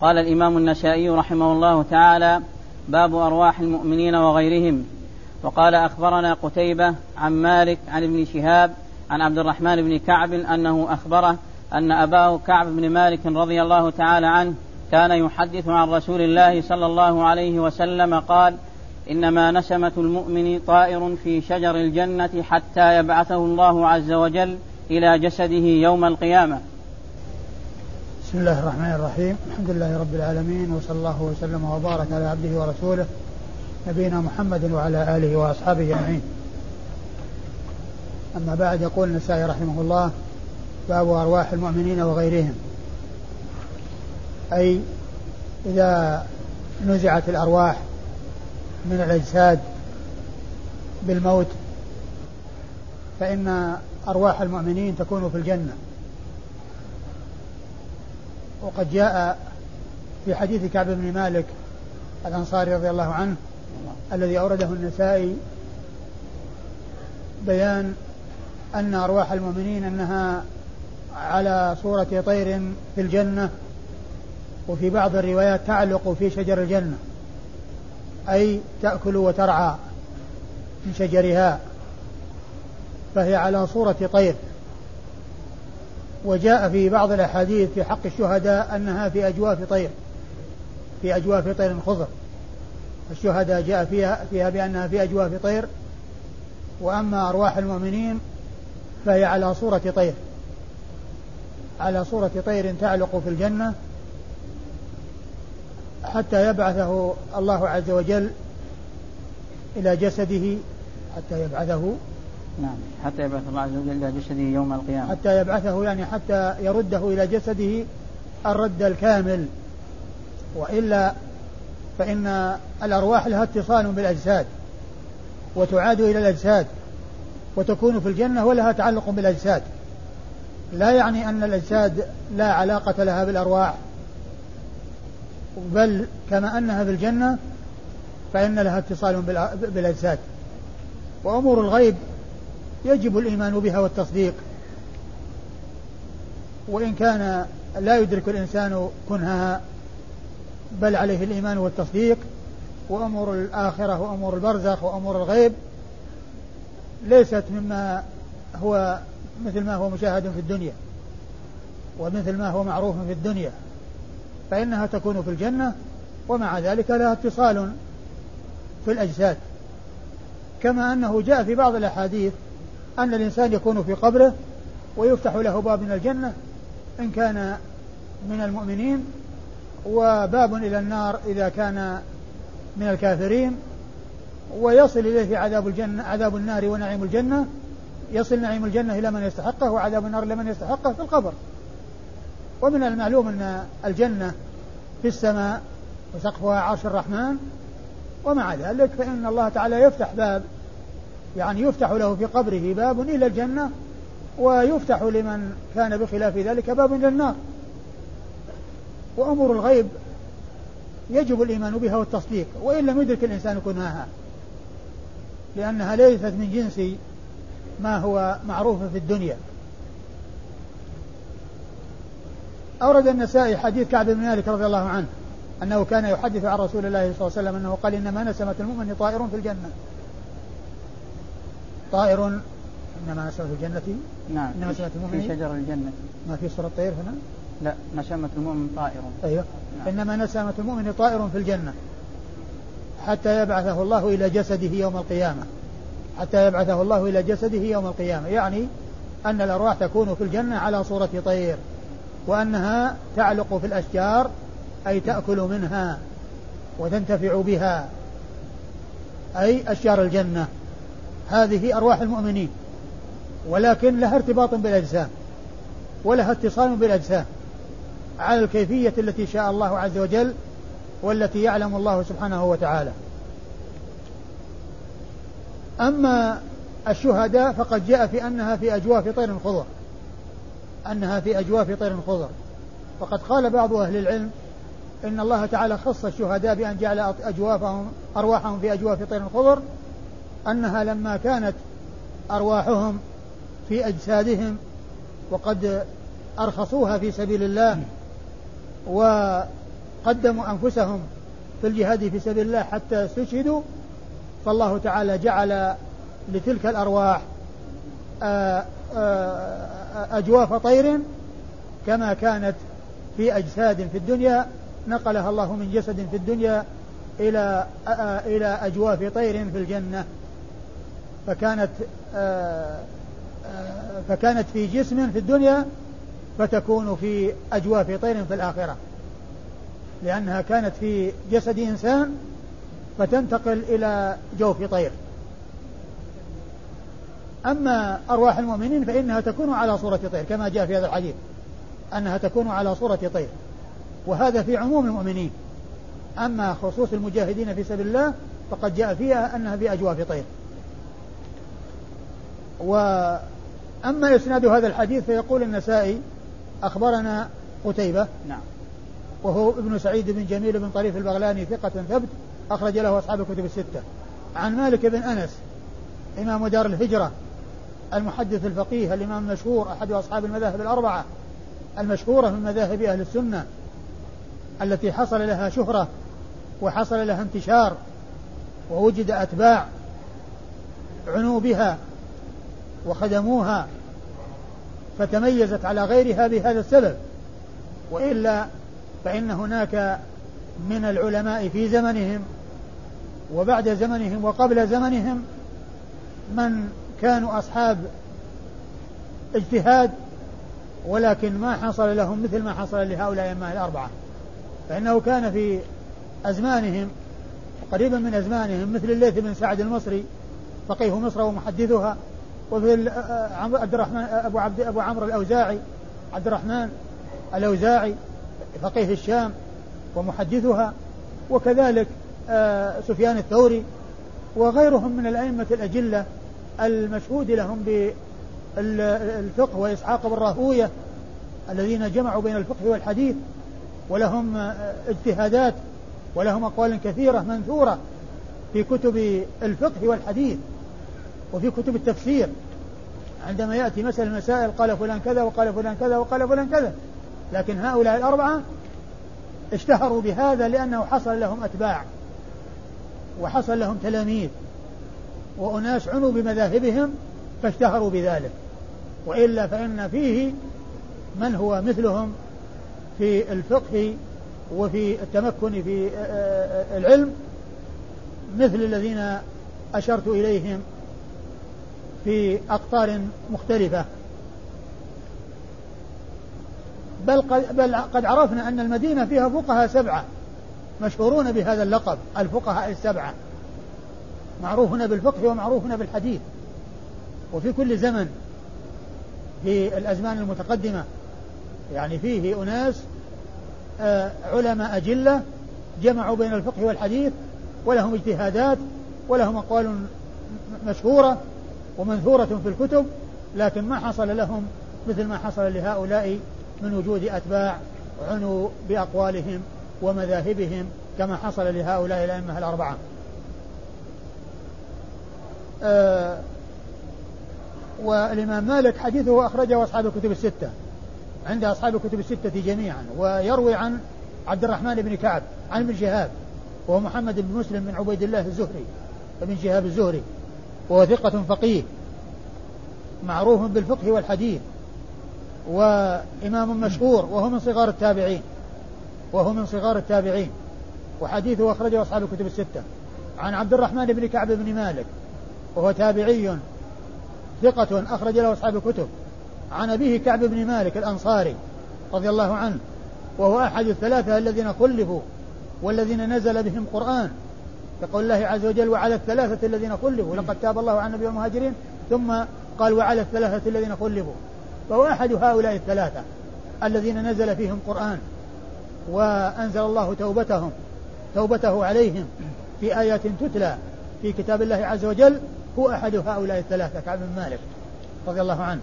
قال الإمام النسائي رحمه الله تعالى باب أرواح المؤمنين وغيرهم. وقال أخبرنا قتيبة عن مالك عن ابن شهاب عن عبد الرحمن بن كعب أنه أخبره أن أباه كعب بن مالك رضي الله تعالى عنه كان يحدث عن رسول الله صلى الله عليه وسلم قال إنما نسمة المؤمن طائر في شجر الجنة حتى يبعثه الله عز وجل إلى جسده يوم القيامة. بسم الله الرحمن الرحيم. الحمد لله رب العالمين وصلى الله وسلم وبارك على عبده ورسوله نبينا محمد وعلى آله وأصحابه أجمعين. أما بعد يقول النسائي رحمه الله باب أرواح المؤمنين وغيرهم. أي إذا نزعت الأرواح من الأجساد بالموت فإن أرواح المؤمنين تكون في الجنة. وقد جاء في حديث كعب بن مالك الأنصاري رضي الله عنه الذي أورده النسائي بيان أن أرواح المؤمنين أنها على صورة طير في الجنة وفي بعض الروايات تعلق في شجر الجنة أي تأكل وترعى من شجرها فهي على صورة طير. وجاء في بعض الأحاديث في حق الشهداء أنها في أجواف طير في أجواف طير خضر الشهداء جاء فيها فيها بأنها في أجواف طير. وأما أرواح المؤمنين فهي على صورة طير. على صورة طير تعلق في الجنة حتى يبعثه الله عز وجل إلى جسده حتى يبعثه نعم. حتى يبعث الله عز وجل إلى جسده يوم القيامة. حتى يبعثه يعني حتى يرده إلى جسده الرد الكامل. وإلا فإن الأرواح لها اتصال بالأجساد وتعاد إلى الأجساد وتكون في الجنة ولها تعلق بالأجساد. لا يعني أن الأجساد لا علاقة لها بالأرواح بل كما أنها في الجنة فإن لها اتصال بالأجساد. وأمور الغيب يجب الإيمان بها والتصديق. وإن كان لا يدرك الإنسان كنهها بل عليه الإيمان والتصديق. وأمور الآخرة وأمور البرزخ وأمور الغيب ليست مما هو مثل ما هو مشاهد في الدنيا ومثل ما هو معروف في الدنيا. فإنها تكون في الجنة ومع ذلك لها اتصال في الأجساد. كما أنه جاء في بعض الأحاديث أن الإنسان يكون في قبره ويفتح له باب من الجنة إن كان من المؤمنين وباب إلى النار إذا كان من الكافرين ويصل إليه عذاب الجنة عذاب النار ونعيم الجنة. يصل نعيم الجنة إلى من يستحقه وعذاب النار إلى من يستحقه في القبر. ومن المعلوم أن الجنة في السماء وسقفها عرش الرحمن ومع ذلك فإن الله تعالى يفتح باب يعني يفتح له في قبره باب إلى الجنة ويفتح لمن كان بخلاف ذلك باب إلى النار. وأمور الغيب يجب الإيمان بها والتصديق وإن لم يدرك الإنسان كنهاها لأنها ليست من جنس ما هو معروف في الدنيا. أورد النسائي حديث كعب بن مالك رضي الله عنه أنه كان يحدث عن رسول الله صلى الله عليه وسلم أنه قال إنما نسمة المؤمن طائر في الجنة. طائر إنما نسمة الجنة؟ نعم. إنما نسمة المؤمن في شجر الجنة. ما في صورة طير هنا؟ لا نسمة المؤمن طائر. أيوه. نعم. إنما نسمة المؤمن طائر في الجنة حتى يبعثه الله إلى جسده يوم القيامة. حتى يبعثه الله إلى جسده يوم القيامة. يعني أن الأرواح تكون في الجنة على صورة طير وأنها تعلق في الأشجار أي تأكل منها وتنتفع بها أي أشجار الجنة. هذه أرواح المؤمنين ولكن لها ارتباط بالأجسام ولها اتصال بالأجسام على الكيفية التي شاء الله عز وجل والتي يعلم الله سبحانه وتعالى. أما الشهداء فقد جاء في أنها في أجواف طير خضر أنها في أجواف طير خضر. وقد قال بعض أهل العلم إن الله تعالى خص الشهداء بأن جعل أجوافهم أرواحهم في أجواف طير خضر أنها لما كانت أرواحهم في أجسادهم وقد أرخصوها في سبيل الله قدموا أنفسهم في الجهاد في سبيل الله حتى استشهدوا فالله تعالى جعل لتلك الأرواح آه، آه، أجواف طير كما كانت في أجساد في الدنيا نقلها الله من جسد في الدنيا إلى آه، إلى أجواف طير في الجنة. فكانت فكانت في جسم في الدنيا فتكون في أجواف طير في الآخرة. لأنها كانت في جسد إنسان فتنتقل إلى جوف طير. أما أرواح المؤمنين فإنها تكون على صورة طير كما جاء في هذا الحديث أنها تكون على صورة طير. وهذا في عموم المؤمنين. أما خصوص المجاهدين في سبيل الله فقد جاء فيها أنها في أجواف طير. وأما إسناد هذا الحديث فيقول النسائي أخبرنا قتيبة نعم. وهو ابن سعيد بن جميل بن طريف البغلاني ثقة ثبت أخرج له أصحاب الكتب الستة. عن مالك بن أنس إمام دار الهجرة المحدث الفقيه الإمام المشهور أحد أصحاب المذاهب الأربعة المشهورة من مذاهب أهل السنة التي حصل لها شهرة وحصل لها انتشار ووجد أتباع عنوا بها وخدموها فتميزت على غيرها بهذا السبب. وإلا فإن هناك من العلماء في زمنهم وبعد زمنهم وقبل زمنهم من كانوا أصحاب اجتهاد ولكن ما حصل لهم مثل ما حصل لهؤلاء الأئمة الأربعة. فإنه كان في أزمانهم قريبا من أزمانهم مثل الليث بن سعد المصري فقيه مصر ومحدثها وفي عبد الرحمن أبو عبد أبو عمرو الأوزاعي. عبد الرحمن الأوزاعي فقيه الشام ومحدثها. وكذلك سفيان الثوري وغيرهم من الأئمة الأجلة المشهود لهم بالفقه وإسحاق بن راهوية الذين جمعوا بين الفقه والحديث. ولهم اجتهادات ولهم أقوال كثيرة منثورة في كتب الفقه والحديث. وفي كتب التفسير. عندما يأتي مسألة المسائل قال فلان كذا وقال فلان كذا وقال فلان كذا. لكن هؤلاء الأربعة اشتهروا بهذا لأنه حصل لهم أتباع وحصل لهم تلاميذ وأناس عنوا بمذاهبهم فاشتهروا بذلك. وإلا فإن فيه من هو مثلهم في الفقه وفي التمكن في العلم مثل الذين أشرت إليهم في أقطار مختلفة. بل قد, بل قد عرفنا أن المدينة فيها فقهاء سبعة مشهورون بهذا اللقب الفقهاء السبعة. معروفون بالفقه ومعروفون بالحديث. وفي كل زمن في الأزمان المتقدمة. يعني فيه أناس آه، علماء أجلة جمعوا بين الفقه والحديث ولهم اجتهادات ولهم أقوال مشهورة. ومنثورة في الكتب لكن ما حصل لهم مثل ما حصل لهؤلاء من وجود أتباع عنوا بأقوالهم ومذاهبهم كما حصل لهؤلاء الأئمة الأربعة. آه والإمام مالك حديثه أخرجه أصحاب الكتب الستة عند أصحاب الكتب الستة جميعا ويروي عن عبد الرحمن بن كعب عن ابن شهاب وهو محمد بن مسلم بن عبيد الله الزهري ابن شهاب الزهري وهو ثقة فقيه. معروف بالفقه والحديث وإمام مشهور وهو من صغار التابعين وهو من صغار التابعين وحديثه أخرجه أصحاب الكتب الستة. عن عبد الرحمن بن كعب بن مالك وهو تابعي ثقة أخرج له أصحاب الكتب. عن أبيه كعب بن مالك الأنصاري رضي الله عنه وهو أحد الثلاثة الذين خلفوا والذين نزل بهم قرآن كقول الله عز وجل وعلى الثلاثة الذين خلفوا لقد تاب الله عن النبي والمهاجرين ثم قال وعلى الثلاثة الذين خلفوا. فهو أحد هؤلاء الثلاثة الذين نزل فيهم قرآن وأنزل الله توبتهم توبته عليهم في آيات تتلى في كتاب الله عز وجل هو أحد هؤلاء الثلاثة كعب بن مالك رضي الله عنه.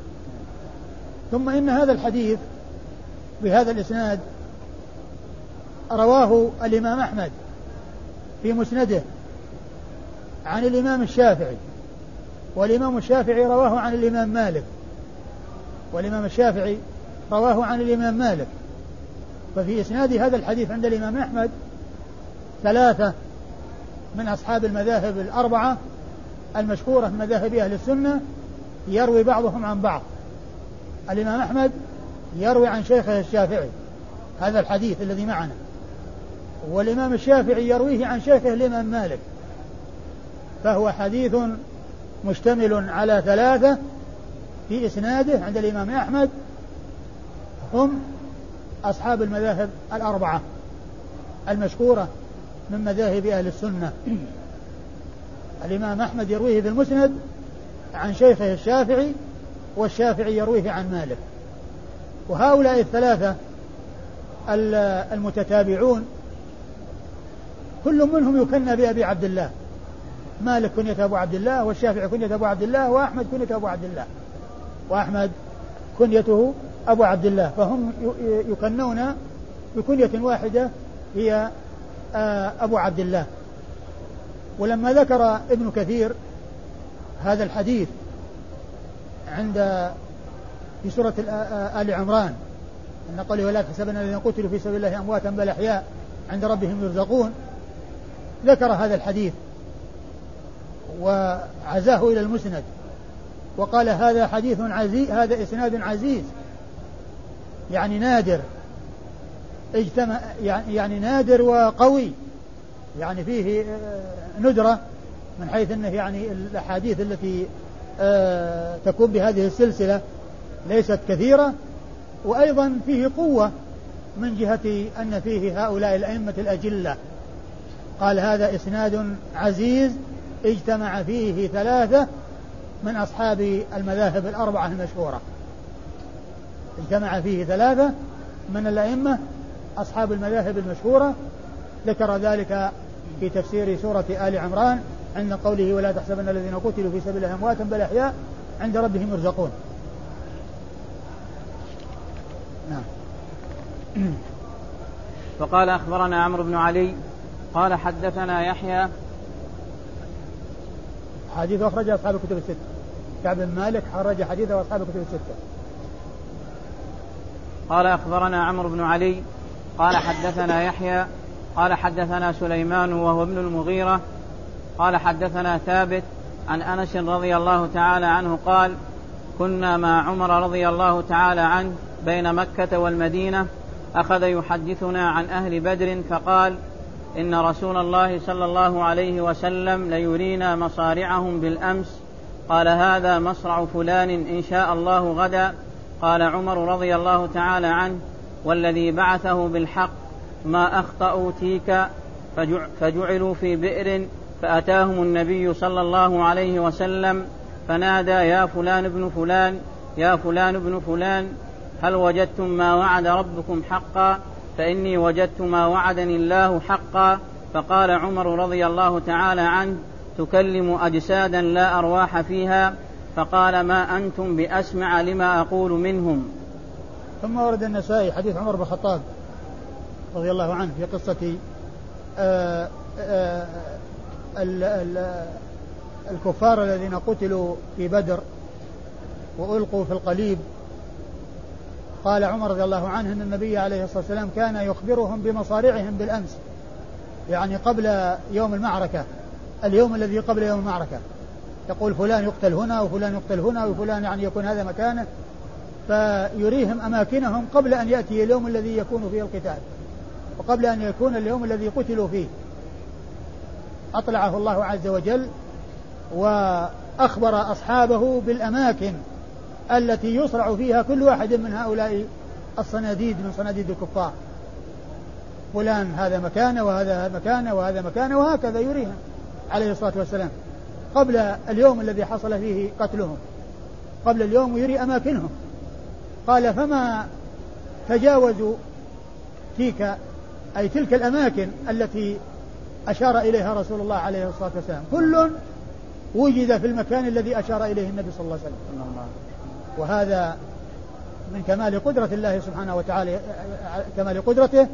ثم إن هذا الحديث بهذا الإسناد رواه الإمام أحمد في مسنده عن الإمام الشافعي. والإمام الشافعي رواه عن الإمام مالك. والإمام الشافعي رواه عن الإمام مالك. ففي إسناد هذا الحديث عند الإمام أحمد ثلاثة من أصحاب المذاهب الأربعة المشهورة من مذاهب أهل السنة يروي بعضهم عن بعض. الإمام أحمد يروي عن شيخه الشافعي هذا الحديث الذي معنا. والإمام الشافعي يرويه عن شيخه الإمام مالك. فهو حديث مشتمل على ثلاثة في إسناده عند الإمام أحمد هم أصحاب المذاهب الأربعة المشهورة من مذاهب أهل السنة. الإمام أحمد يرويه في المسند عن شيخه الشافعي والشافعي يرويه عن مالك. وهؤلاء الثلاثة المتتابعون كل منهم يكنى بأبي عبد الله. مالك كنية أبو عبد الله والشافعي كنية أبو عبد الله وأحمد كنية أبو عبد الله. وأحمد كنيته أبو عبد الله. فهم يكنون بكنية واحدة هي آه، أبو عبد الله. ولما ذكر ابن كثير هذا الحديث عند في سورة آه، آه، آل عمران أن قوله ولا تحسبن الذين قتلوا في سبيل الله أمواتا بل أحياء عند ربهم يرزقون ذكر هذا الحديث. وعزاه إلى المسند. وقال هذا حديث عزيز هذا إسناد عزيز. يعني نادر. اجتمع يعني, يعني نادر وقوي. يعني فيه آه، ندرة من حيث أنه يعني الأحاديث التي آه، تكون بهذه السلسلة ليست كثيرة. وأيضا فيه قوة من جهة أن فيه هؤلاء الأئمة الأجلة. قال هذا إسناد عزيز. اجتمع فيه ثلاثة من أصحاب المذاهب الأربعة المشهورة. اجتمع فيه ثلاثة من الأئمة أصحاب المذاهب المشهورة. ذكر ذلك في تفسير سورة آل عمران عند قوله ولا تحسبن الذين قتلوا في سبيل الله أمواتا بل أحياء عند ربهم يرزقون. نعم. وقال أخبرنا عمرو بن علي قال حدثنا يحيى حديث أخرج أصحاب الكتب الستة. كعب بن مالك خرج حديثه أصحاب الكتب الستة. قال أخبرنا عمرو بن علي قال حدثنا يحيى قال حدثنا سليمان وهو ابن المغيرة قال حدثنا ثابت عن أنس رضي الله تعالى عنه قال كنا مع عمر رضي الله تعالى عنه بين مكة والمدينة أخذ يحدثنا عن أهل بدر فقال إن رسول الله صلى الله عليه وسلم ليرينا مصارعهم بالأمس. قال هذا مصرع فلان إن شاء الله غدا. قال عمر رضي الله تعالى عنه والذي بعثه بالحق ما أخطأوا تيك فجعلوا في بئر فأتاهم النبي صلى الله عليه وسلم فنادى يا فلان ابن فلان يا فلان ابن فلان هل وجدتم ما وعد ربكم حقا؟ فإني وجدت ما وعدني الله حقا. فقال عمر رضي الله تعالى عنه تكلم أجسادا لا أرواح فيها. فقال ما أنتم بأسمع لما أقول منهم. ثم ورد النسائي حديث عمر بن الخطاب رضي الله عنه في قصة آآ آآ الكفار الذين قتلوا في بدر وألقوا في القليب. قال عمر رضي الله عنه أن النبي عليه الصلاة والسلام كان يخبرهم بمصارعهم بالأمس يعني قبل يوم المعركة اليوم الذي قبل يوم المعركة. يقول فلان يقتل هنا وفلان يقتل هنا وفلان يعني يكون هذا مكانه فيريهم أماكنهم قبل أن يأتي اليوم الذي يكون فيه القتال وقبل أن يكون اليوم الذي قتلوا فيه. أطلعه الله عز وجل وأخبر أصحابه بالأماكن. التي يصرع فيها كل واحد من هؤلاء الصناديد من صناديد الكفار. فلان هذا مكانه وهذا مكانه وهذا مكانه وهكذا يريهم عليه الصلاة والسلام. قبل اليوم الذي حصل فيه قتلهم. قبل اليوم يري أماكنهم. قال فما تجاوزوا تلك أي تلك الأماكن التي أشار إليها رسول الله عليه الصلاة والسلام؟ كل وجد في المكان الذي أشار إليه النبي صلى الله عليه وسلم. وهذا من كمال قدرة الله سبحانه وتعالى كمال قدرته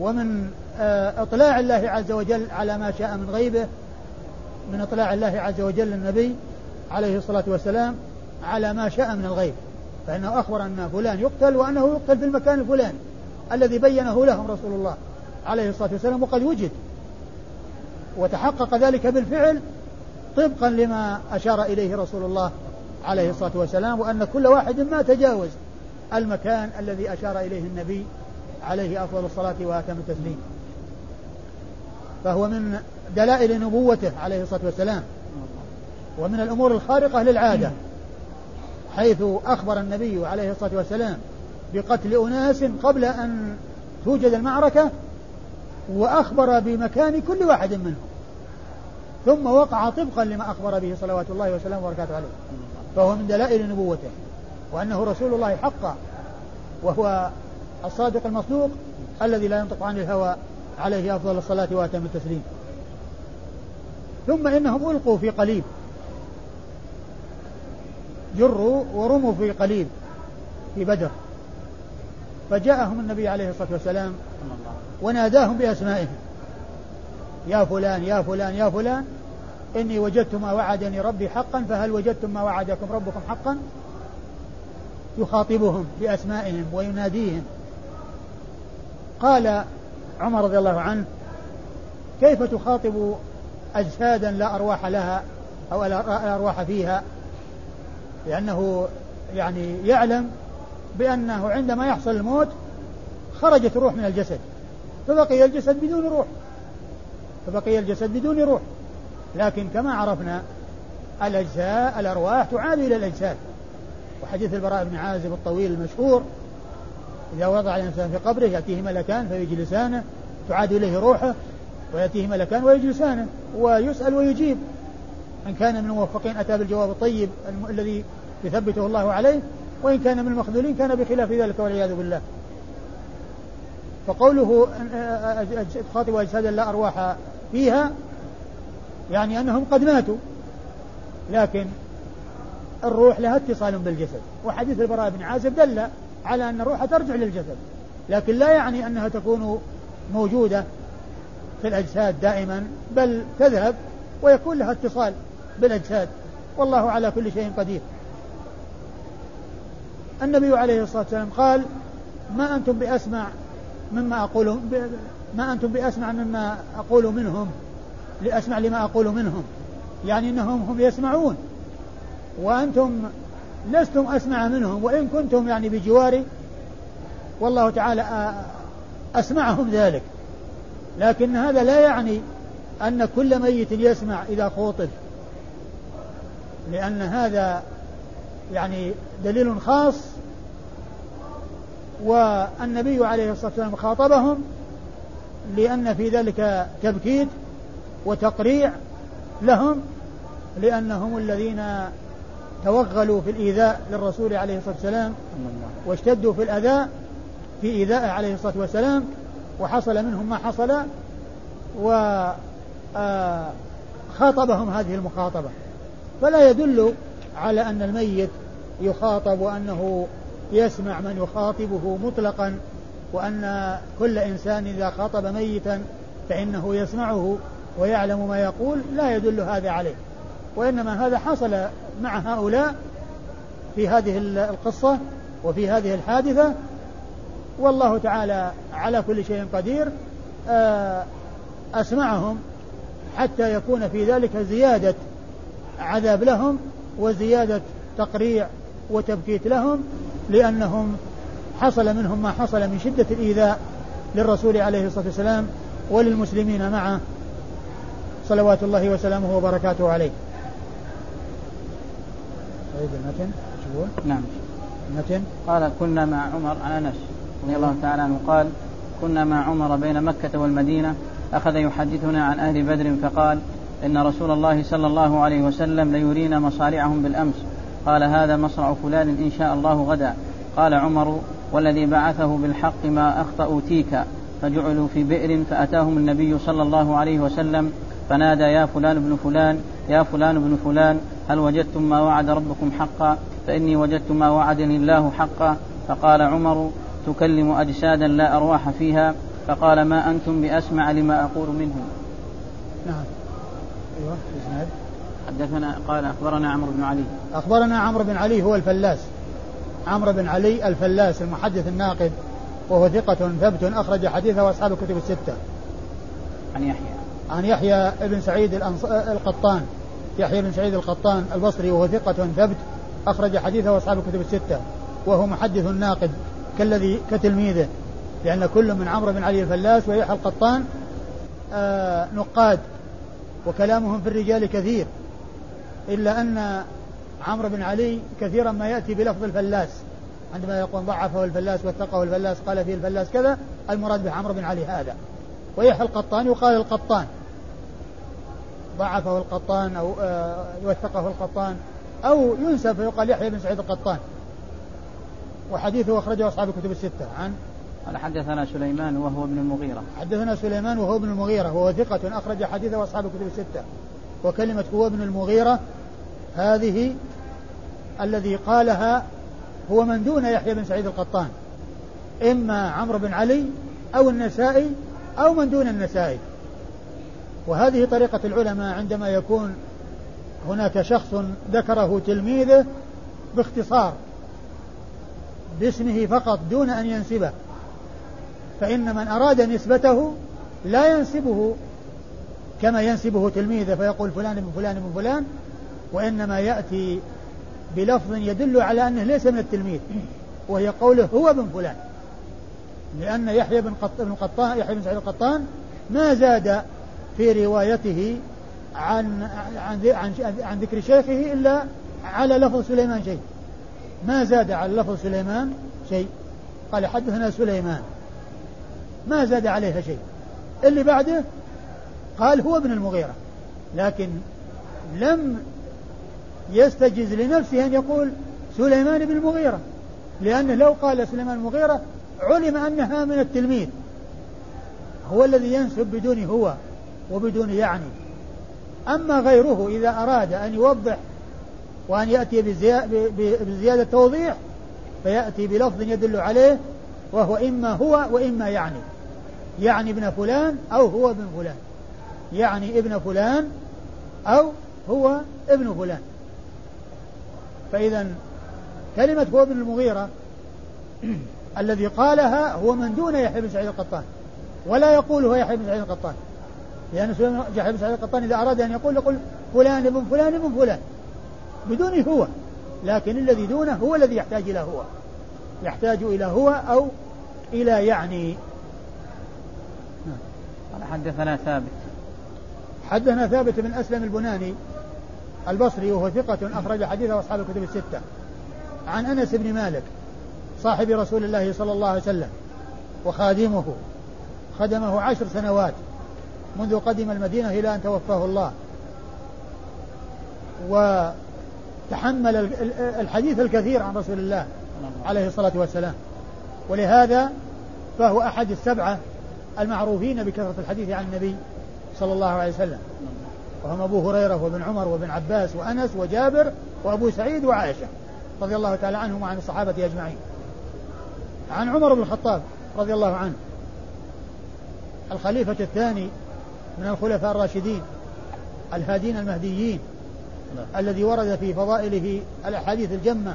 ومن آه، إطلاع الله عز وجل على ما شاء من غيبه من إطلاع الله عز وجل النبي عليه الصلاة والسلام على ما شاء من الغيب. فإنه أخبر أن فلان يقتل وأنه يقتل في المكان الفلاني الذي بينه لهم رسول الله عليه الصلاة والسلام وقد وجد. وتحقق ذلك بالفعل طبقا لما أشار إليه رسول الله عليه الصلاة والسلام وأن كل واحد ما تجاوز المكان الذي أشار إليه النبي عليه أفضل الصلاة وأتم التسليم. فهو من دلائل نبوته عليه الصلاة والسلام ومن الأمور الخارقة للعادة حيث أخبر النبي عليه الصلاة والسلام بقتل أناس قبل أن توجد المعركة وأخبر بمكان كل واحد منهم ثم وقع طبقا لما أخبر به صلوات الله وسلامه وبركاته عليه. فهو من دلائل نبوته وأنه رسول الله حقا وهو الصادق المصدوق الذي لا ينطق عن الهوى عليه أفضل الصلاة وأتم التسليم. ثم إنهم ألقوا في قليب. جروا ورموا في قليب في بدر. فجاءهم النبي عليه الصلاة والسلام وناداهم بأسمائهم. يا فلان يا فلان يا فلان إني وجدت ما وعدني ربي حقا فهل وجدتم ما وعدكم ربكم حقا؟ يخاطبهم بأسمائهم ويناديهم. قال عمر رضي الله عنه كيف تخاطب أجسادا لا أرواح لها أو لا أرواح فيها؟ لأنه يعني يعلم بأنه عندما يحصل الموت خرجت الروح من الجسد فبقي الجسد بدون روح فبقي الجسد بدون روح. لكن كما عرفنا الأجساء الأرواح تعاد إلى الأجساد وحديث البراء بن عازب الطويل المشهور إذا وضع الإنسان في قبره يأتيه ملكان فيجلسانه تعاد إليه روحه ويأتيه ملكان ويجلسانه ويسأل ويجيب إن كان من الموفقين أتى بالجواب الطيب الذي يثبته الله عليه وإن كان من المخذولين كان بخلاف ذلك والعياذ بالله فقوله تخاطب أجسادا لا أرواح فيها يعني أنهم قد ماتوا لكن الروح لها اتصال بالجسد. وحديث البراء بن عازب دل على أن الروح ترجع للجسد لكن لا يعني أنها تكون موجودة في الأجساد دائما بل تذهب ويكون لها اتصال بالأجساد. والله على كل شيء قدير. النبي عليه الصلاة والسلام قال ما أنتم بأسمع مما أقول ما أنتم بأسمع مما أقول منهم. لأسمع لما أقول منهم. يعني أنهم هم يسمعون. وأنتم لستم أسمع منهم. وإن كنتم يعني بجواري والله تعالى أسمعهم ذلك. لكن هذا لا يعني أن كل ميت يسمع إذا خوطب. لأن هذا يعني دليل خاص. والنبي عليه الصلاة والسلام خاطبهم لأن في ذلك تبكيت. وتقريع لهم لأنهم الذين توغلوا في الإيذاء للرسول عليه الصلاة والسلام واشتدوا في الأذى في إيذائه عليه الصلاة والسلام وحصل منهم ما حصل وخاطبهم هذه المخاطبة. فلا يدل على أن الميت يخاطب وأنه يسمع من يخاطبه مطلقا وأن كل إنسان إذا خاطب ميتا فإنه يسمعه ويعلم ما يقول لا يدل هذا عليه وإنما هذا حصل مع هؤلاء في هذه القصة وفي هذه الحادثة. والله تعالى على كل شيء قدير. آه، أسمعهم حتى يكون في ذلك زيادة عذاب لهم وزيادة تقريع وتبكيت لهم لأنهم حصل منهم ما حصل من شدة الإيذاء للرسول عليه الصلاة والسلام وللمسلمين معه. صلوات الله وسلامه وبركاته عليه. طيب المتن نعم. المتن قال كنا مع عمر عن انس رضي الله تعالى عنه قال كنا مع عمر بين مكة والمدينة أخذ يحدثنا عن أهل بدر فقال إن رسول الله صلى الله عليه وسلم ليرينا مصارعهم بالأمس. قال هذا مصرع فلان إن شاء الله غدا. قال عمر والذي بعثه بالحق ما أخطأوا تيكا فجعلوا في بئر فأتاهم النبي صلى الله عليه وسلم فنادى يا فلان بن فلان يا فلان بن فلان هل وجدتم ما وعد ربكم حقا؟ فإني وجدت ما وعدني الله حقا. فقال عمر تكلم أجسادا لا أرواح فيها؟ فقال ما أنتم بأسمع لما أقول منهم نعم. أيوة حدثنا قال أخبرنا عمرو بن علي. أخبرنا عمرو بن علي هو الفلاس. عمرو بن علي الفلاس المحدث الناقد وهو ثقة ثبت أخرج حديثه أصحاب الكتب الستة. عن يحيى. عن يحيى بن سعيد القطان. يحيى بن سعيد القطان البصري وهو ثقة ثبت أخرج حديثه أصحاب الكتب الستة وهو محدث ناقد كالذي كتلميذه لأن كل من عمرو بن علي الفلاس ويحيى القطان آه نقاد وكلامهم في الرجال كثير إلا أن عمرو بن علي كثيرا ما يأتي بلفظ الفلاس. عندما يقول ضعفه الفلاس وثقه الفلاس قال فيه الفلاس كذا المراد به عمرو بن علي هذا. ويحيى القطان يقال القطان. ضعفه القطان أو آه وثقه القطان أو ينسب فيقال يحيى بن سعيد القطان. وحديثه أخرجه أصحاب الكتب الستة. عن؟ قال حدثنا سليمان وهو ابن المغيرة. حدثنا سليمان وهو ابن المغيرة وهو ثقة أخرج حديثه أصحاب الكتب الستة. وكلمة هو ابن المغيرة هذه الذي قالها هو من دون يحيى بن سعيد القطان. إما عمرو بن علي أو النسائي أو من دون النسائي وهذه طريقة العلماء عندما يكون هناك شخص ذكره تلميذه باختصار باسمه فقط دون أن ينسبه فإن من أراد نسبته لا ينسبه كما ينسبه تلميذه فيقول فلان من فلان من فلان وإنما يأتي بلفظ يدل على أنه ليس من التلميذ وهي قوله هو بن فلان. لأن يحيى بن قطان يحيى بن سعيد القطان ما زاد في روايته عن عن عن, عن ذكر شيخه إلا على لفظ سليمان شيء. ما زاد على لفظ سليمان شيء. قال حدثنا سليمان. ما زاد عليها شيء. اللي بعده قال هو ابن المغيرة. لكن لم يستجز لنفسه أن يقول سليمان بن المغيرة. لأنه لو قال سليمان المغيرة علم أنها من التلميذ. هو الذي ينسب بدون هو وبدون يعني. أما غيره إذا أراد أن يوضح وأن يأتي بزيادة توضيح فيأتي بلفظ يدل عليه وهو إما هو وإما يعني. يعني ابن فلان أو هو ابن فلان. يعني ابن فلان أو هو ابن فلان. فإذا كلمة هو ابن المغيرة الذي قالها هو من دون يحيى بن سعيد القطان ولا يقول هو يحيى بن سعيد القطان. لأن يحيى بن سعيد القطان إذا أراد أن يقول يقول فلان ابن فلان ابن فلان. بدون هو. لكن الذي دونه هو الذي يحتاج إلى هو. يحتاج إلى هو أو إلى يعني. قال حدثنا ثابت. حدثنا ثابت بن أسلم البناني البصري وهو ثقة أخرج حديثه أصحاب الكتب الستة. عن أنس بن مالك صاحب رسول الله صلى الله عليه وسلم وخادمه خدمه عشر سنوات منذ قدم المدينة إلى أن توفاه الله. وتحمل الحديث الكثير عن رسول الله عليه الصلاة والسلام. ولهذا فهو أحد السبعة المعروفين بكثرة الحديث عن النبي صلى الله عليه وسلم. وهم أبو هريرة وابن عمر وابن عباس وأنس وجابر وأبو سعيد وعائشة رضي الله تعالى عنهم وعن الصحابة أجمعين. عن عمر بن الخطاب رضي الله عنه. الخليفة الثاني من الخلفاء الراشدين الهادين المهديين الذي ورد في فضائله الأحاديث الجمة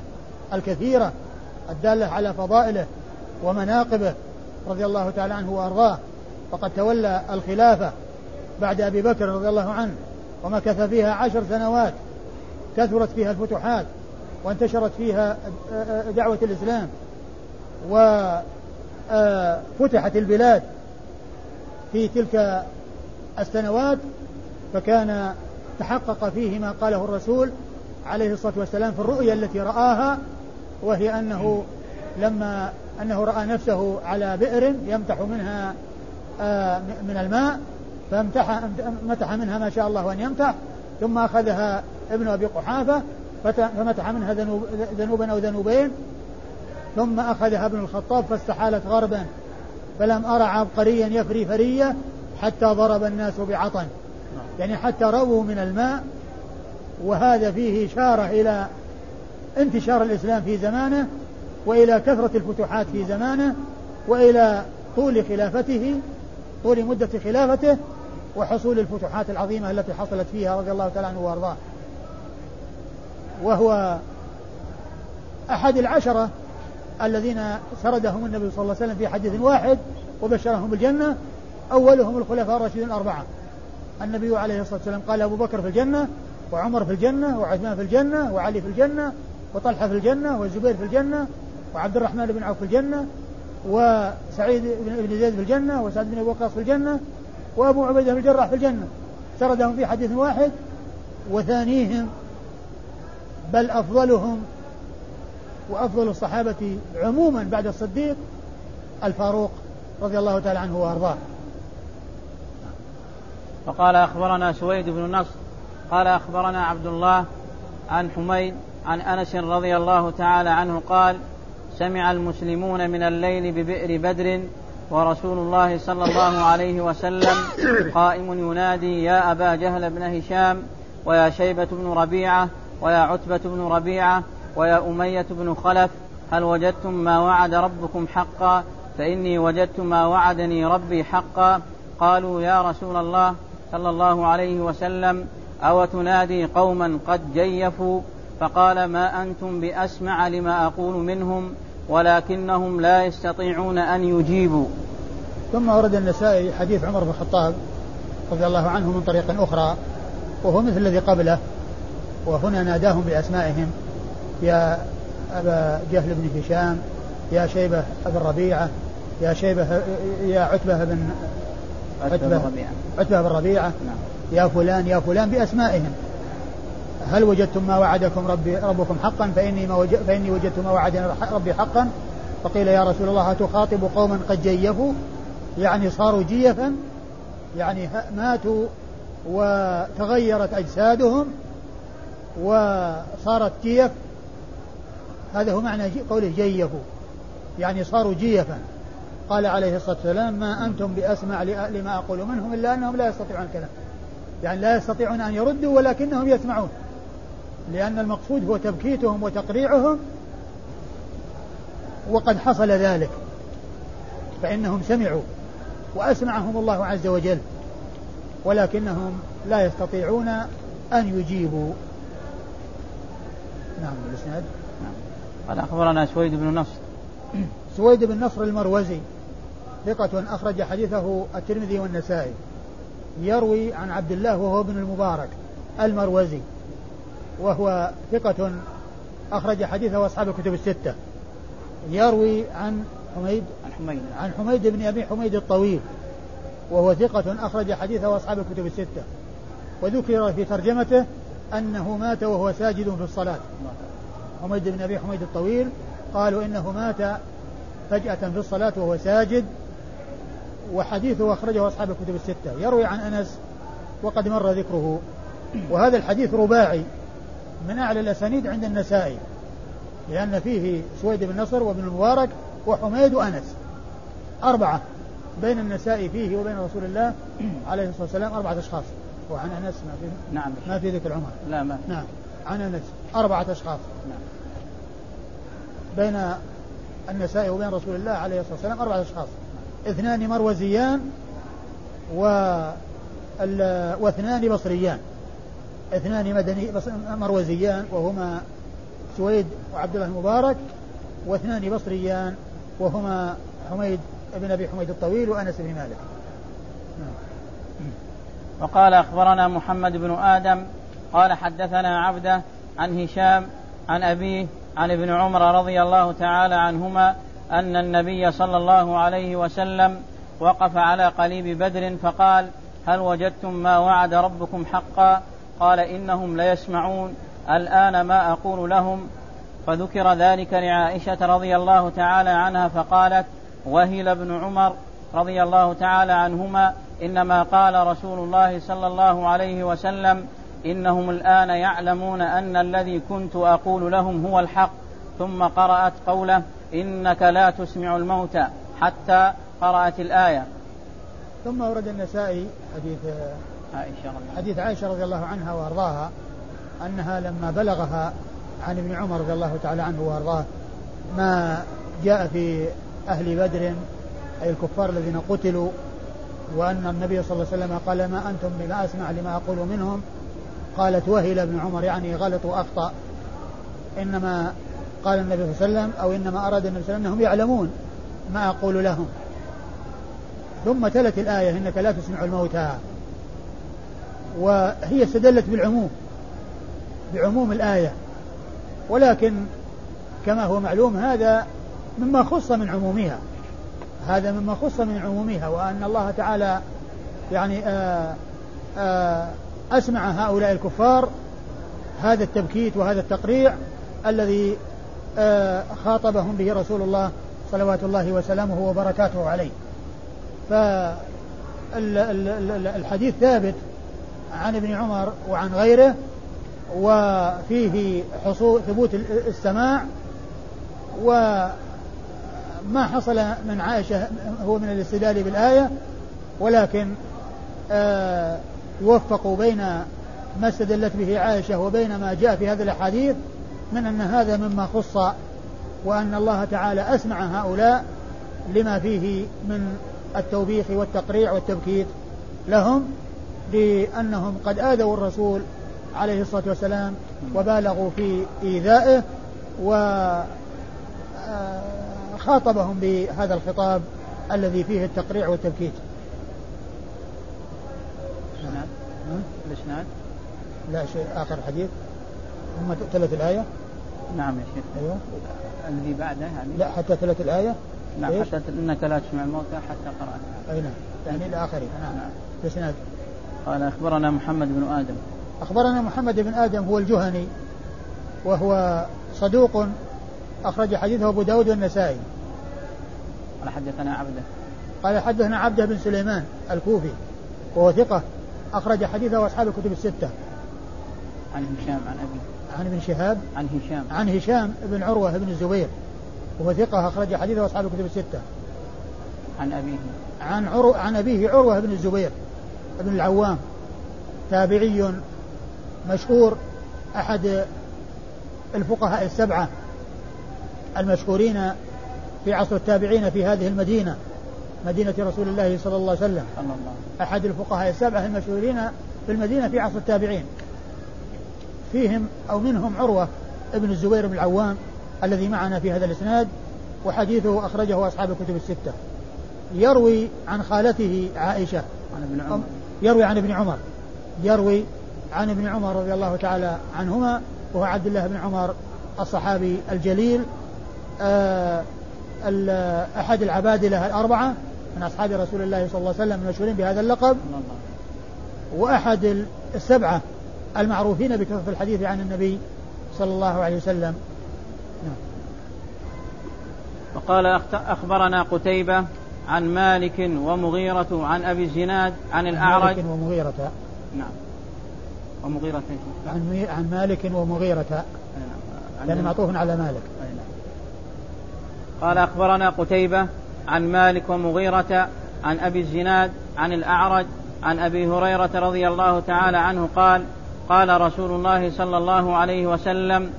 الكثيرة الدالة على فضائله ومناقبه رضي الله تعالى عنه وأرضاه. وقد تولى الخلافة بعد أبي بكر رضي الله عنه ومكث فيها عشر سنوات كثرت فيها الفتوحات وانتشرت فيها دعوة الإسلام. وفتحت البلاد في تلك السنوات فكان تحقق فيه ما قاله الرسول عليه الصلاة والسلام في الرؤيا التي رآها وهي أنه لما أنه رأى نفسه على بئر يمتح منها من الماء فامتح متح منها ما شاء الله أن يمتح ثم أخذها ابن أبي قحافة فمتح منها ذنوب ذنوبا أو ذنوبين ثم أخذها ابن الخطاب فاستحالت غربا فلم أرى عبقريا يفري فرية حتى ضرب الناس بعطن. يعني حتى رووا من الماء وهذا فيه إشارة إلى انتشار الإسلام في زمانه وإلى كثرة الفتوحات في زمانه وإلى طول خلافته طول مدة خلافته وحصول الفتوحات العظيمة التي حصلت فيها رضي الله تعالى عنه وأرضاه. وهو أحد العشرة الذين سردهم النبي صلى الله عليه وسلم في حديث واحد وبشرهم بالجنة أولهم الخلفاء الراشدين الأربعة. النبي عليه الصلاة والسلام قال أبو بكر في الجنة وعمر في الجنة وعثمان في الجنة وعلي في الجنة وطلحة في الجنة والزبير في الجنة وعبد الرحمن بن عوف في الجنة وسعيد بن زيد في الجنة وسعد بن أبي وقاص في الجنة وأبو عبيدة بن الجراح في الجنة. سردهم في حديث واحد وثانيهم بل أفضلهم وأفضل الصحابة عموما بعد الصديق الفاروق رضي الله تعالى عنه وأرضاه. وقال أخبرنا سويد بن نصر قال أخبرنا عبد الله عن حميد عن أنس رضي الله تعالى عنه قال سمع المسلمون من الليل ببئر بدر ورسول الله صلى الله عليه وسلم قائم ينادي يا أبا جهل بن هشام ويا شيبة بن ربيعة ويا عتبة بن ربيعة ويا أمية بن خلف هل وجدتم ما وعد ربكم حقا؟ فإني وجدت ما وعدني ربي حقا. قالوا يا رسول الله صلى الله عليه وسلم أو تنادي قوما قد جيفوا؟ فقال ما أنتم بأسمع لما أقول منهم ولكنهم لا يستطيعون أن يجيبوا. ثم ورد النسائي حديث عمر بن الخطاب رضي الله عنه من طريق أخرى وهو مثل الذي قبله وهنا ناداهم بأسمائهم. يا أبا جهل بن هشام يا شيبة بن ربيعة يا شيبة يا عتبة بن عتبة عتبة بن ربيعة. نعم. يا فلان يا فلان بأسمائهم. هل وجدتم ما وعدكم ربي ربكم حقا؟ فإني, ما وجد فإني وجدت ما وعدني ربي حقا. فقيل يا رسول الله تخاطب قوما قد جيفوا؟ يعني صاروا جيفا؟ يعني ماتوا وتغيرت أجسادهم وصارت جيف؟ هذا هو معنى قوله جيفوا. يعني صاروا جيفا. قال عليه الصلاة والسلام ما أنتم بأسمع لما أقول منهم إلا أنهم لا يستطيعون الكلام. يعني لا يستطيعون أن يردوا ولكنهم يسمعون. لأن المقصود هو تبكيتهم وتقريعهم وقد حصل ذلك. فإنهم سمعوا وأسمعهم الله عز وجل ولكنهم لا يستطيعون أن يجيبوا. نعم الإسناد قال أخبرنا سويد بن نصر. سويد بن نصر المروزي ثقة أخرج حديثه الترمذي والنسائي. يروي عن عبد الله وهو ابن المبارك المروزي وهو ثقة أخرج حديثه أصحاب الكتب الستة. يروي عن حميد عن حميد. عن حميد بن أبي حميد الطويل وهو ثقة أخرج حديثه أصحاب الكتب الستة. وذكر في ترجمته أنه مات وهو ساجد في الصلاة. حميد بن أبي حميد الطويل قالوا إنه مات فجأة في الصلاة وهو ساجد وحديثه أخرجه أصحاب الكتب الستة. يروي عن أنس وقد مر ذكره. وهذا الحديث رباعي من أعلى الأسانيد عند النسائي لأن فيه سويد بن نصر وابن المبارك وحميد وأنس. أربعة بين النسائي فيه وبين رسول الله عليه الصلاة والسلام أربعة أشخاص. وعن أنس ما في نعم. ما في ذكر عمر. لا ما نعم. عن أنس أربعة أشخاص. نعم. بين النسائي وبين رسول الله عليه الصلاة والسلام أربعة أشخاص. اثنان مروزيان و واثنان بصريان. اثنان مدني مروزيان وهما سويد وعبد الله المبارك واثنان بصريان وهما حميد بن أبي حميد الطويل وأنس بن مالك. نعم. وقال أخبرنا محمد بن آدم قال حدثنا عبده عن هشام عن أبيه عن ابن عمر رضي الله تعالى عنهما أن النبي صلى الله عليه وسلم وقف على قليب بدر فقال هل وجدتم ما وعد ربكم حقا؟ قال إنهم ليسمعون. الآن ما أقول لهم. فذكر ذلك لعائشة رضي الله تعالى عنها فقالت وهل ابن عمر رضي الله تعالى عنهما إنما قال رسول الله صلى الله عليه وسلم إنهم الآن يعلمون أن الذي كنت أقول لهم هو الحق ثم قرأت قوله إنك لا تسمع الموتى حتى قرأت الآية. ثم ورد النسائي حديث عائشة حديث عائشة رضي الله عنها وأرضاها أنها لما بلغها عن ابن عمر رضي الله تعالى عنه وأرضاه ما جاء في أهل بدر أي الكفار الذين قتلوا وأن النبي صلى الله عليه وسلم قال ما أنتم بما أسمع لما أقول منهم قالت وهل ابن عمر يعني غلط وأخطأ؟ إنما قال النبي صلى الله عليه وسلم أو إنما أراد النبي صلى الله عليه وسلم أنهم يعلمون ما أقول لهم. ثم تلت الآية إنك لا تسمع الموتى. وهي استدلت بالعموم بعموم الآية. ولكن كما هو معلوم هذا مما خص من عمومها. هذا مما خص من عمومها وأن الله تعالى يعني آآ آآ أسمع هؤلاء الكفار هذا التبكيت وهذا التقريع الذي خاطبهم به رسول الله صلوات الله وسلامه وبركاته عليه. فالحديث ثابت عن ابن عمر وعن غيره وفيه حصول ثبوت السماع وما حصل من عائشة هو من الاستدلال بالآية ولكن آه يوفق بين ما استدلت به عائشة وبين ما جاء في هذه الأحاديث من أن هذا مما خص وأن الله تعالى أسمع هؤلاء لما فيه من التوبيخ والتقريع والتبكيت لهم لأنهم قد آذوا الرسول عليه الصلاة والسلام وبالغوا في إيذائه وخاطبهم بهذا الخطاب الذي فيه التقريع والتبكيت. الإسناد؟ لا شيء آخر حديث. ثم تلت الآية؟ نعم يا شيخ. أيوه. الذي بعده يعني لا حتى تلت الآية؟ نعم حتى إنك لا تسمع الموتى حتى قرات أي نعم. يعني إلى آخره. نعم نعم. الإسناد. قال أخبرنا محمد بن آدم. أخبرنا محمد بن آدم هو الجهني وهو صدوق أخرج حديثه أبو داود والنسائي. قال حدثنا عبده. قال حدثنا عبده بن سليمان الكوفي وهو ثقة. أخرج حديثه أصحاب الكتب الستة. عن هشام عن أبي. عن ابن شهاب. عن هشام. عن هشام بن عروة بن الزبير. وهو ثقة أخرج حديثه أصحاب الكتب الستة. عن أبيه. عن عرو عن أبيه عروة بن الزبير بن العوام تابعي مشهور أحد الفقهاء السبعة المشهورين في عصر التابعين في هذه المدينة مدينة رسول الله صلى الله عليه وسلم. أحد الفقهاء السبعة المشهورين في المدينة في عصر التابعين. فيهم أو منهم عروة ابن الزبير بن العوام الذي معنا في هذا الإسناد وحديثه أخرجه أصحاب الكتب الستة. يروي عن خالته عائشة. عن ابن عمر. يروي عن ابن عمر. يروي عن ابن عمر رضي الله تعالى عنهما وهو عبد الله بن عمر الصحابي الجليل. آه أحد العبادلة الأربعة من أصحاب رسول الله صلى الله عليه وسلم المشهورين بهذا اللقب. وأحد السبعة المعروفين بكثرة الحديث عن النبي صلى الله عليه وسلم. نعم. وقال أخبرنا قتيبة عن مالك ومغيرة عن أبي الزناد عن الأعرج. مالك ومغيرة. نعم. ومغيرة عن عن مالك ومغيرة. نعم. لأن معطوف على مالك. نعم. قال أخبرنا قتيبة عن مالك ومغيرة عن أبي الزناد عن الأعرج عن أبي هريرة رضي الله تعالى عنه قال قال رسول الله صلى الله عليه وسلم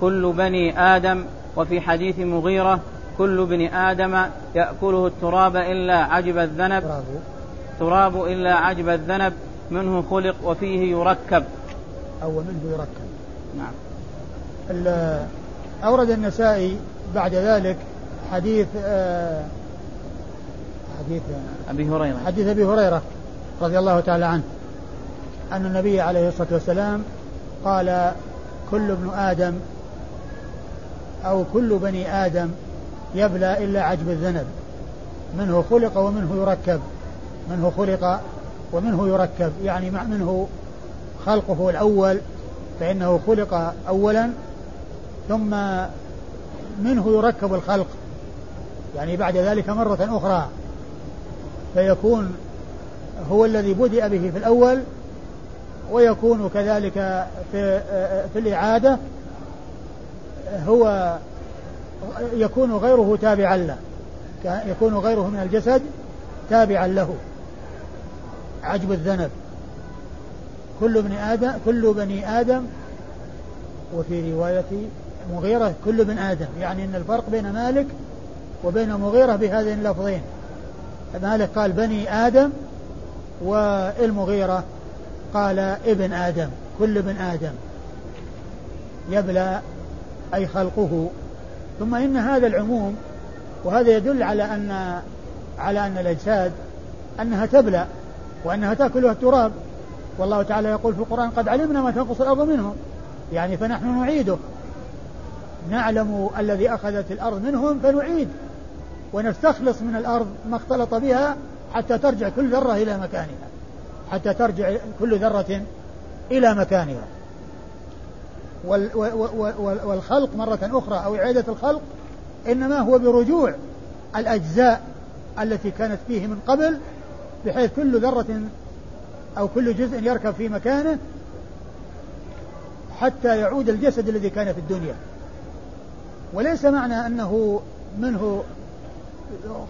كل بني آدم وفي حديث مغيرة كل ابن آدم يأكله التراب إلا عجب الذنب تراب إلا عجب الذنب منه خلق وفيه يركب. أو منه يركب. نعم. أورد النسائي بعد ذلك حديث آه حديث أبي هريرة. حديث أبي هريرة رضي الله تعالى عنه أن النبي عليه الصلاة والسلام قال كل ابن آدم أو كل بني آدم يبلى إلا عجب الذنب منه خلق ومنه يركب منه خلق ومنه يركب. يعني منه خلقه الأول فإنه خلق أولا ثم منه يركب الخلق. يعني بعد ذلك مرة أخرى فيكون هو الذي بدأ به في الأول ويكون كذلك في في الإعادة هو يكون غيره تابعا له يكون غيره من الجسد تابعا له. عجب الذنب. كل ابن آدم كل بني آدم وفي رواية مغيرة كل ابن آدم يعني أن الفرق بين مالك وبين مغيرة بهذين اللفظين. مالك قال بني آدم والمغيرة قال ابن آدم كل ابن آدم يبلى أي خلقه. ثم إن هذا العموم وهذا يدل على أن على أن الأجساد أنها تبلى وأنها تأكلها التراب. والله تعالى يقول في القرآن قد علمنا ما تنقص الأرض منهم. يعني فنحن نعيده. نعلم الذي أخذت الأرض منهم فنعيد. ونستخلص من الأرض ما اختلط بها حتى ترجع كل ذرة إلى مكانها. حتى ترجع كل ذرة إلى مكانها. والخلق مرة أخرى أو إعادة الخلق إنما هو برجوع الأجزاء التي كانت فيه من قبل بحيث كل ذرة أو كل جزء يركب في مكانه حتى يعود الجسد الذي كان في الدنيا. وليس معنى أنه منه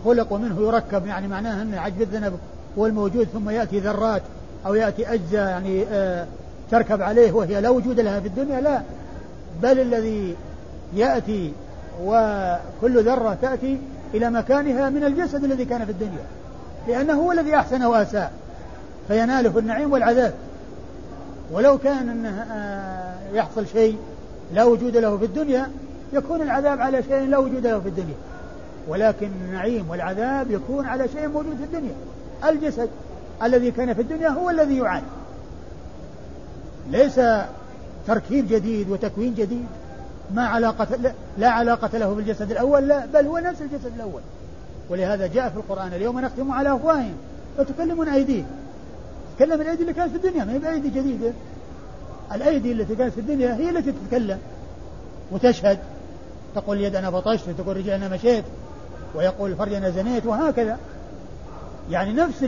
خلق ومنه يركب يعني معناه أن عجب الذنب هو الموجود ثم يأتي ذرات أو يأتي أجزاء يعني آه تركب عليه وهي لا وجود لها في الدنيا لا. بل الذي يأتي وكل ذرة تأتي إلى مكانها من الجسد الذي كان في الدنيا لأنه هو الذي أحسن وأساء فيناله النعيم والعذاب. ولو كان أنه آه، يحصل شيء لا وجود له في الدنيا يكون العذاب على شيء لا وجود له في الدنيا. ولكن النعيم والعذاب يكون على شيء موجود في الدنيا. الجسد الذي كان في الدنيا هو الذي يعاد ليس تركيب جديد وتكوين جديد. ما علاقة لا علاقة له بالجسد الأول لا بل هو نفس الجسد الأول. ولهذا جاء في القرآن اليوم نختم على أفواههم وتكلمون أيديهم. تكلم الأيدي اللي كانت في الدنيا ما هي بأيدي جديدة. الأيدي التي كانت في الدنيا هي التي تتكلم وتشهد. تقول اليد أنا بطشت وتقول رجل أنا مشيت. ويقول الفرج أنا زنيت وهكذا. يعني نفس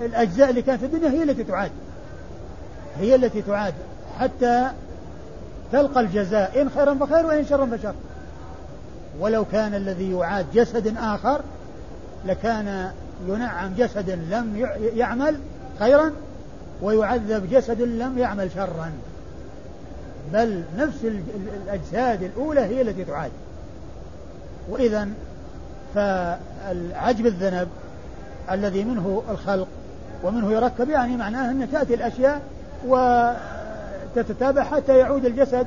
الأجزاء اللي كانت في الدنيا هي التي تعاد. هي التي تعاد. حتى تلقى الجزاء إن خيرا فخير وإن شرا فشر. ولو كان الذي يعاد جسد آخر لكان ينعم جسد لم يعمل خيرا ويعذب جسد لم يعمل شرا. بل نفس الأجساد الأولى هي التي تعاد. وإذا فالعجب الذنب الذي منه الخلق ومنه يركب يعني معناه أن تأتي الأشياء وتتتابع حتى يعود الجسد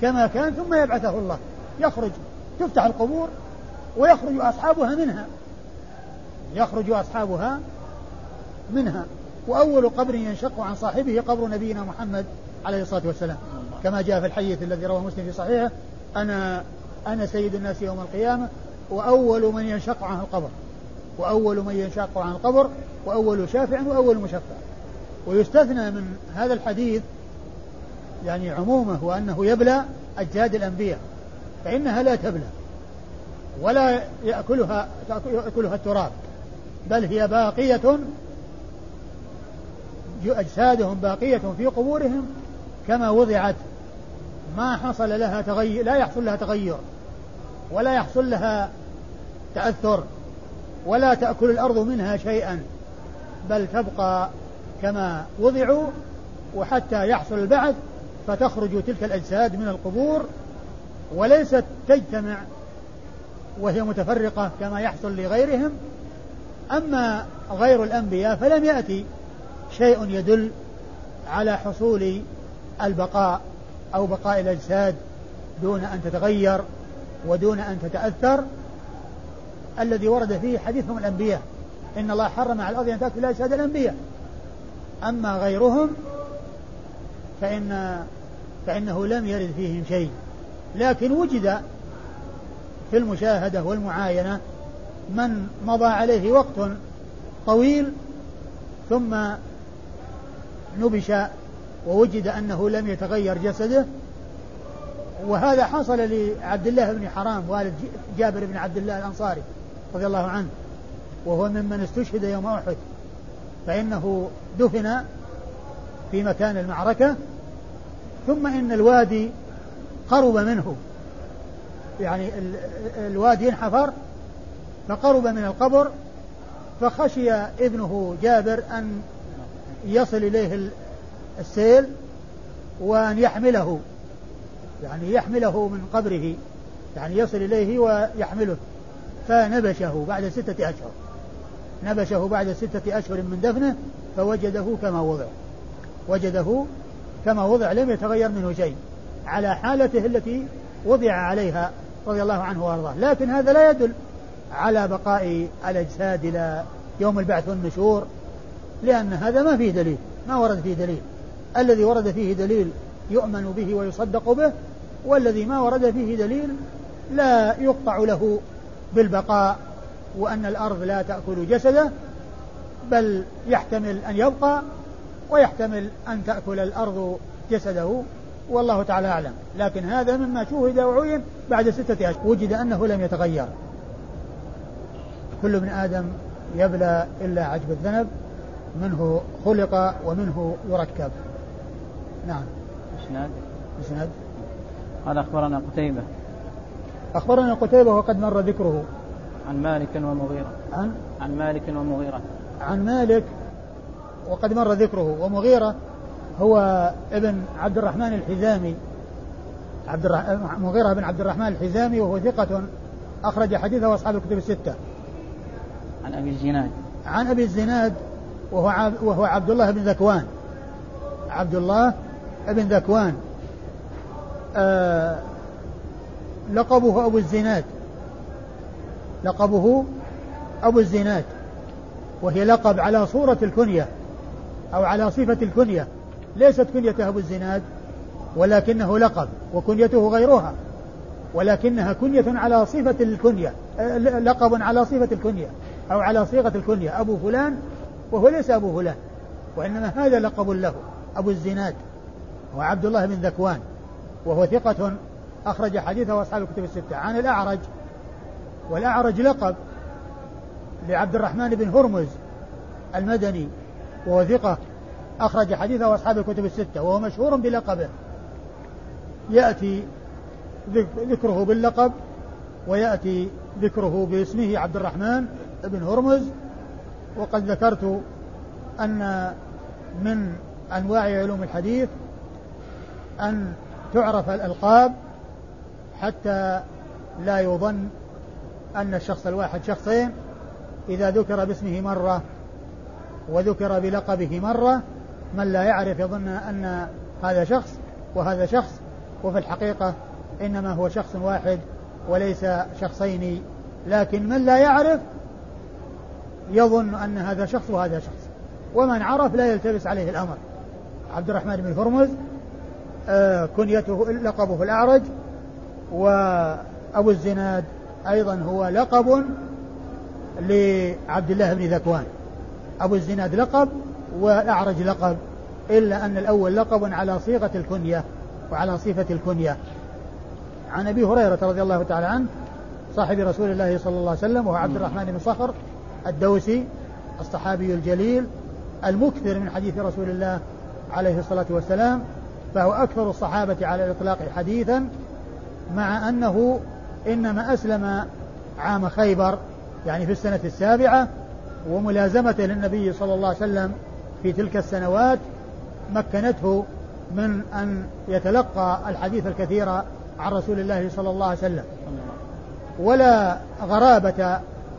كما كان ثم يبعثه الله. يخرج تفتح القبور ويخرج أصحابها منها. يخرج أصحابها منها. وأول قبر ينشق عن صاحبه قبر نبينا محمد عليه الصلاة والسلام. كما جاء في الحديث الذي رواه مسلم في صحيحه أنا أنا سيد الناس يوم القيامة وأول من ينشق عنه القبر. وأول من ينشق عن القبر وأول شافع وأول مشفع. ويستثنى من هذا الحديث يعني عمومه وأنه يبلى أجساد الأنبياء. فإنها لا تبلى. ولا يأكلها يأكلها التراب. بل هي باقية أجسادهم باقية في قبورهم كما وضعت. ما حصل لها تغير لا يحصل لها تغير. ولا يحصل لها تأثر ولا تأكل الأرض منها شيئا بل تبقى كما وضعوا وحتى يحصل البعث فتخرج تلك الأجساد من القبور وليست تجتمع وهي متفرقة كما يحصل لغيرهم. أما غير الأنبياء فلم يأتي شيء يدل على حصول البقاء أو بقاء الأجساد دون أن تتغير. ودون أن تتأثر الذي ورد فيه حديثهم الأنبياء. إن الله حرم على الأرض أن تأكل أجساد الأنبياء. أما غيرهم فإن فإنه لم يرد فيهم شيء. لكن وجد في المشاهدة والمعاينة من مضى عليه وقت طويل ثم نبش ووجد أنه لم يتغير جسده وهذا حصل لعبد الله بن حرام والد جابر بن عبد الله الأنصاري رضي الله عنه وهو ممن استشهد يوم أحد. فإنه دفن في مكان المعركة ثم إن الوادي قرب منه. يعني الوادي انحفر فقرب من القبر فخشي ابنه جابر أن يصل إليه السيل وأن يحمله. يعني يحمله من قبره يعني يصل إليه ويحمله. فنبشه بعد ستة أشهر. نبشه بعد ستة أشهر من دفنه فوجده كما وضع. وجده كما وضع لم يتغير منه شيء. على حالته التي وضع عليها رضي الله عنه وأرضاه. لكن هذا لا يدل على بقاء الأجساد إلى يوم البعث والنشور لأن هذا ما فيه دليل ما ورد فيه دليل. الذي ورد فيه دليل يؤمن به ويصدق به والذي ما ورد فيه دليل لا يقطع له بالبقاء وأن الأرض لا تأكل جسده بل يحتمل أن يبقى ويحتمل أن تأكل الأرض جسده والله تعالى أعلم. لكن هذا مما شوهد وعين بعد ستة أشهر وجد أنه لم يتغير. كل ابن آدم يبلى إلا عجب الذنب منه خلق ومنه يركب. نعم. إسناد؟ إسناد؟ قال أخبرنا قتيبة أخبرنا قتيبة وقد مر ذكره عن مالك ومغيرة عن عن مالك ومغيرة عن مالك وقد مر ذكره ومغيرة هو ابن عبد الرحمن الحزامي عبد مغيرة بن عبد الرحمن الحزامي وهو ثقة أخرج حديثه أصحاب الكتب الستة. عن أبي الزناد. عن أبي الزناد وهو وهو عبد الله بن ذكوان. عبد الله بن ذكوان. آه لقبه أبو الزناد. لقبه أبو الزناد. وهي لقب على صورة الكنية أو على صفة الكنية. ليست كنيته أبو الزناد ولكنه لقب وكنيته غيرها. ولكنها كنية على صفة الكنية آه، لقب على صفة الكنية أو على صيغة الكنية. أبو فلان وهو ليس أبو فلان وإنما هذا لقب له أبو الزناد. وعبد الله بن ذكوان. وهو ثقة أخرج حديثه أصحاب الكتب الستة. عن الأعرج والأعرج لقب لعبد الرحمن بن هرمز المدني وهو ثقة أخرج حديثه أصحاب الكتب الستة وهو مشهور بلقبه. يأتي ذكره باللقب ويأتي ذكره باسمه عبد الرحمن بن هرمز. وقد ذكرت أن من أنواع علوم الحديث أن تعرف الألقاب حتى لا يظن أن الشخص الواحد شخصين إذا ذكر باسمه مرة وذكر بلقبه مرة من لا يعرف يظن أن هذا شخص وهذا شخص. وفي الحقيقة إنما هو شخص واحد وليس شخصين. لكن من لا يعرف يظن أن هذا شخص وهذا شخص. ومن عرف لا يلتبس عليه الأمر. عبد الرحمن بن هرمز كنيته لقبه الأعرج وأبو الزناد أيضا هو لقب لعبد الله بن ذكوان. أبو الزناد لقب والأعرج لقب إلا أن الأول لقب على صيغة الكنية وعلى صفة الكنية. عن أبي هريرة رضي الله تعالى عنه صاحب رسول الله صلى الله عليه وسلم وهو عبد الرحمن بن صخر الدوسي الصحابي الجليل المكثر من حديث رسول الله عليه الصلاة والسلام فهو أكثر الصحابة على الإطلاق حديثا مع أنه إنما أسلم عام خيبر يعني في السنة السابعة وملازمته للنبي صلى الله عليه وسلم في تلك السنوات مكنته من أن يتلقى الحديث الكثير عن رسول الله صلى الله عليه وسلم. ولا غرابة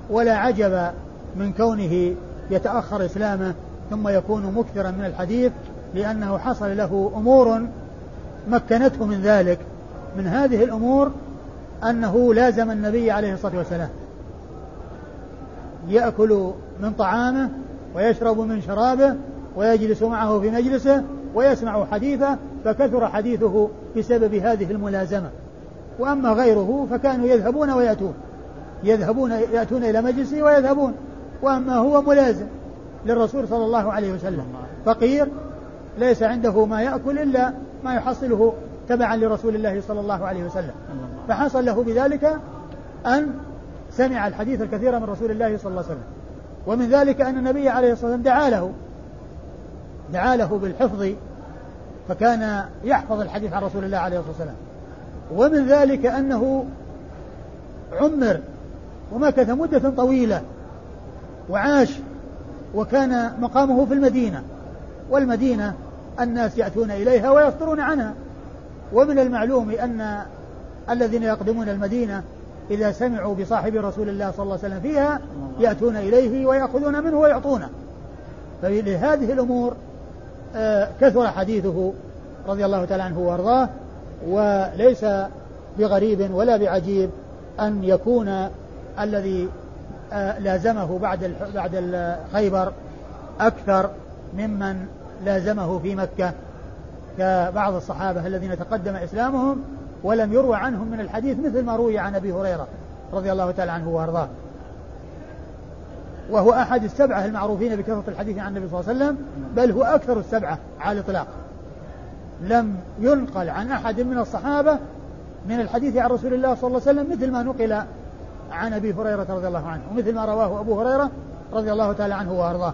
ولا عجب من كونه يتأخر إسلامه ثم يكون مكثرا من الحديث لأنه حصل له أمور مكنته من ذلك. من هذه الأمور أنه لازم النبي عليه الصلاة والسلام يأكل من طعامه ويشرب من شرابه ويجلس معه في مجلسه ويسمع حديثه فكثر حديثه بسبب هذه الملازمة. وأما غيره فكانوا يذهبون ويأتون. يذهبون يأتون إلى مجلسه ويذهبون. وأما هو ملازم للرسول صلى الله عليه وسلم. فقير ليس عنده ما يأكل إلا ما يحصله تبعا لرسول الله صلى الله عليه وسلم. فحصل له بذلك أن سمع الحديث الكثير من رسول الله صلى الله عليه وسلم. ومن ذلك أن النبي عليه الصلاة والسلام دعا له دعا له بالحفظ فكان يحفظ الحديث عن رسول الله عليه الصلاة والسلام. ومن ذلك أنه عمر ومكث مدة طويلة وعاش وكان مقامه في المدينة. والمدينة الناس يأتون إليها ويصدرون عنها. ومن المعلوم أن الذين يقدمون المدينة إذا سمعوا بصاحب رسول الله صلى الله عليه وسلم فيها يأتون إليه ويأخذون منه ويعطونه. فلهذه الأمور آه، كثر حديثه رضي الله تعالى عنه وأرضاه وليس بغريب ولا بعجيب أن يكون الذي آه، لازمه بعد بعد خيبر أكثر ممن لازمه في مكة كبعض الصحابة الذين تقدم إسلامهم ولم يروى عنهم من الحديث مثل ما روي عن أبي هريرة رضي الله تعالى عنه وأرضاه. وهو أحد السبعة المعروفين بكثرة الحديث عن النبي صلى الله عليه وسلم بل هو أكثر السبعة على الإطلاق. لم ينقل عن أحد من الصحابة من الحديث عن رسول الله صلى الله عليه وسلم مثل ما نقل عن أبي هريرة رضي الله عنه ومثل ما رواه أبو هريرة رضي الله تعالى عنه وأرضاه.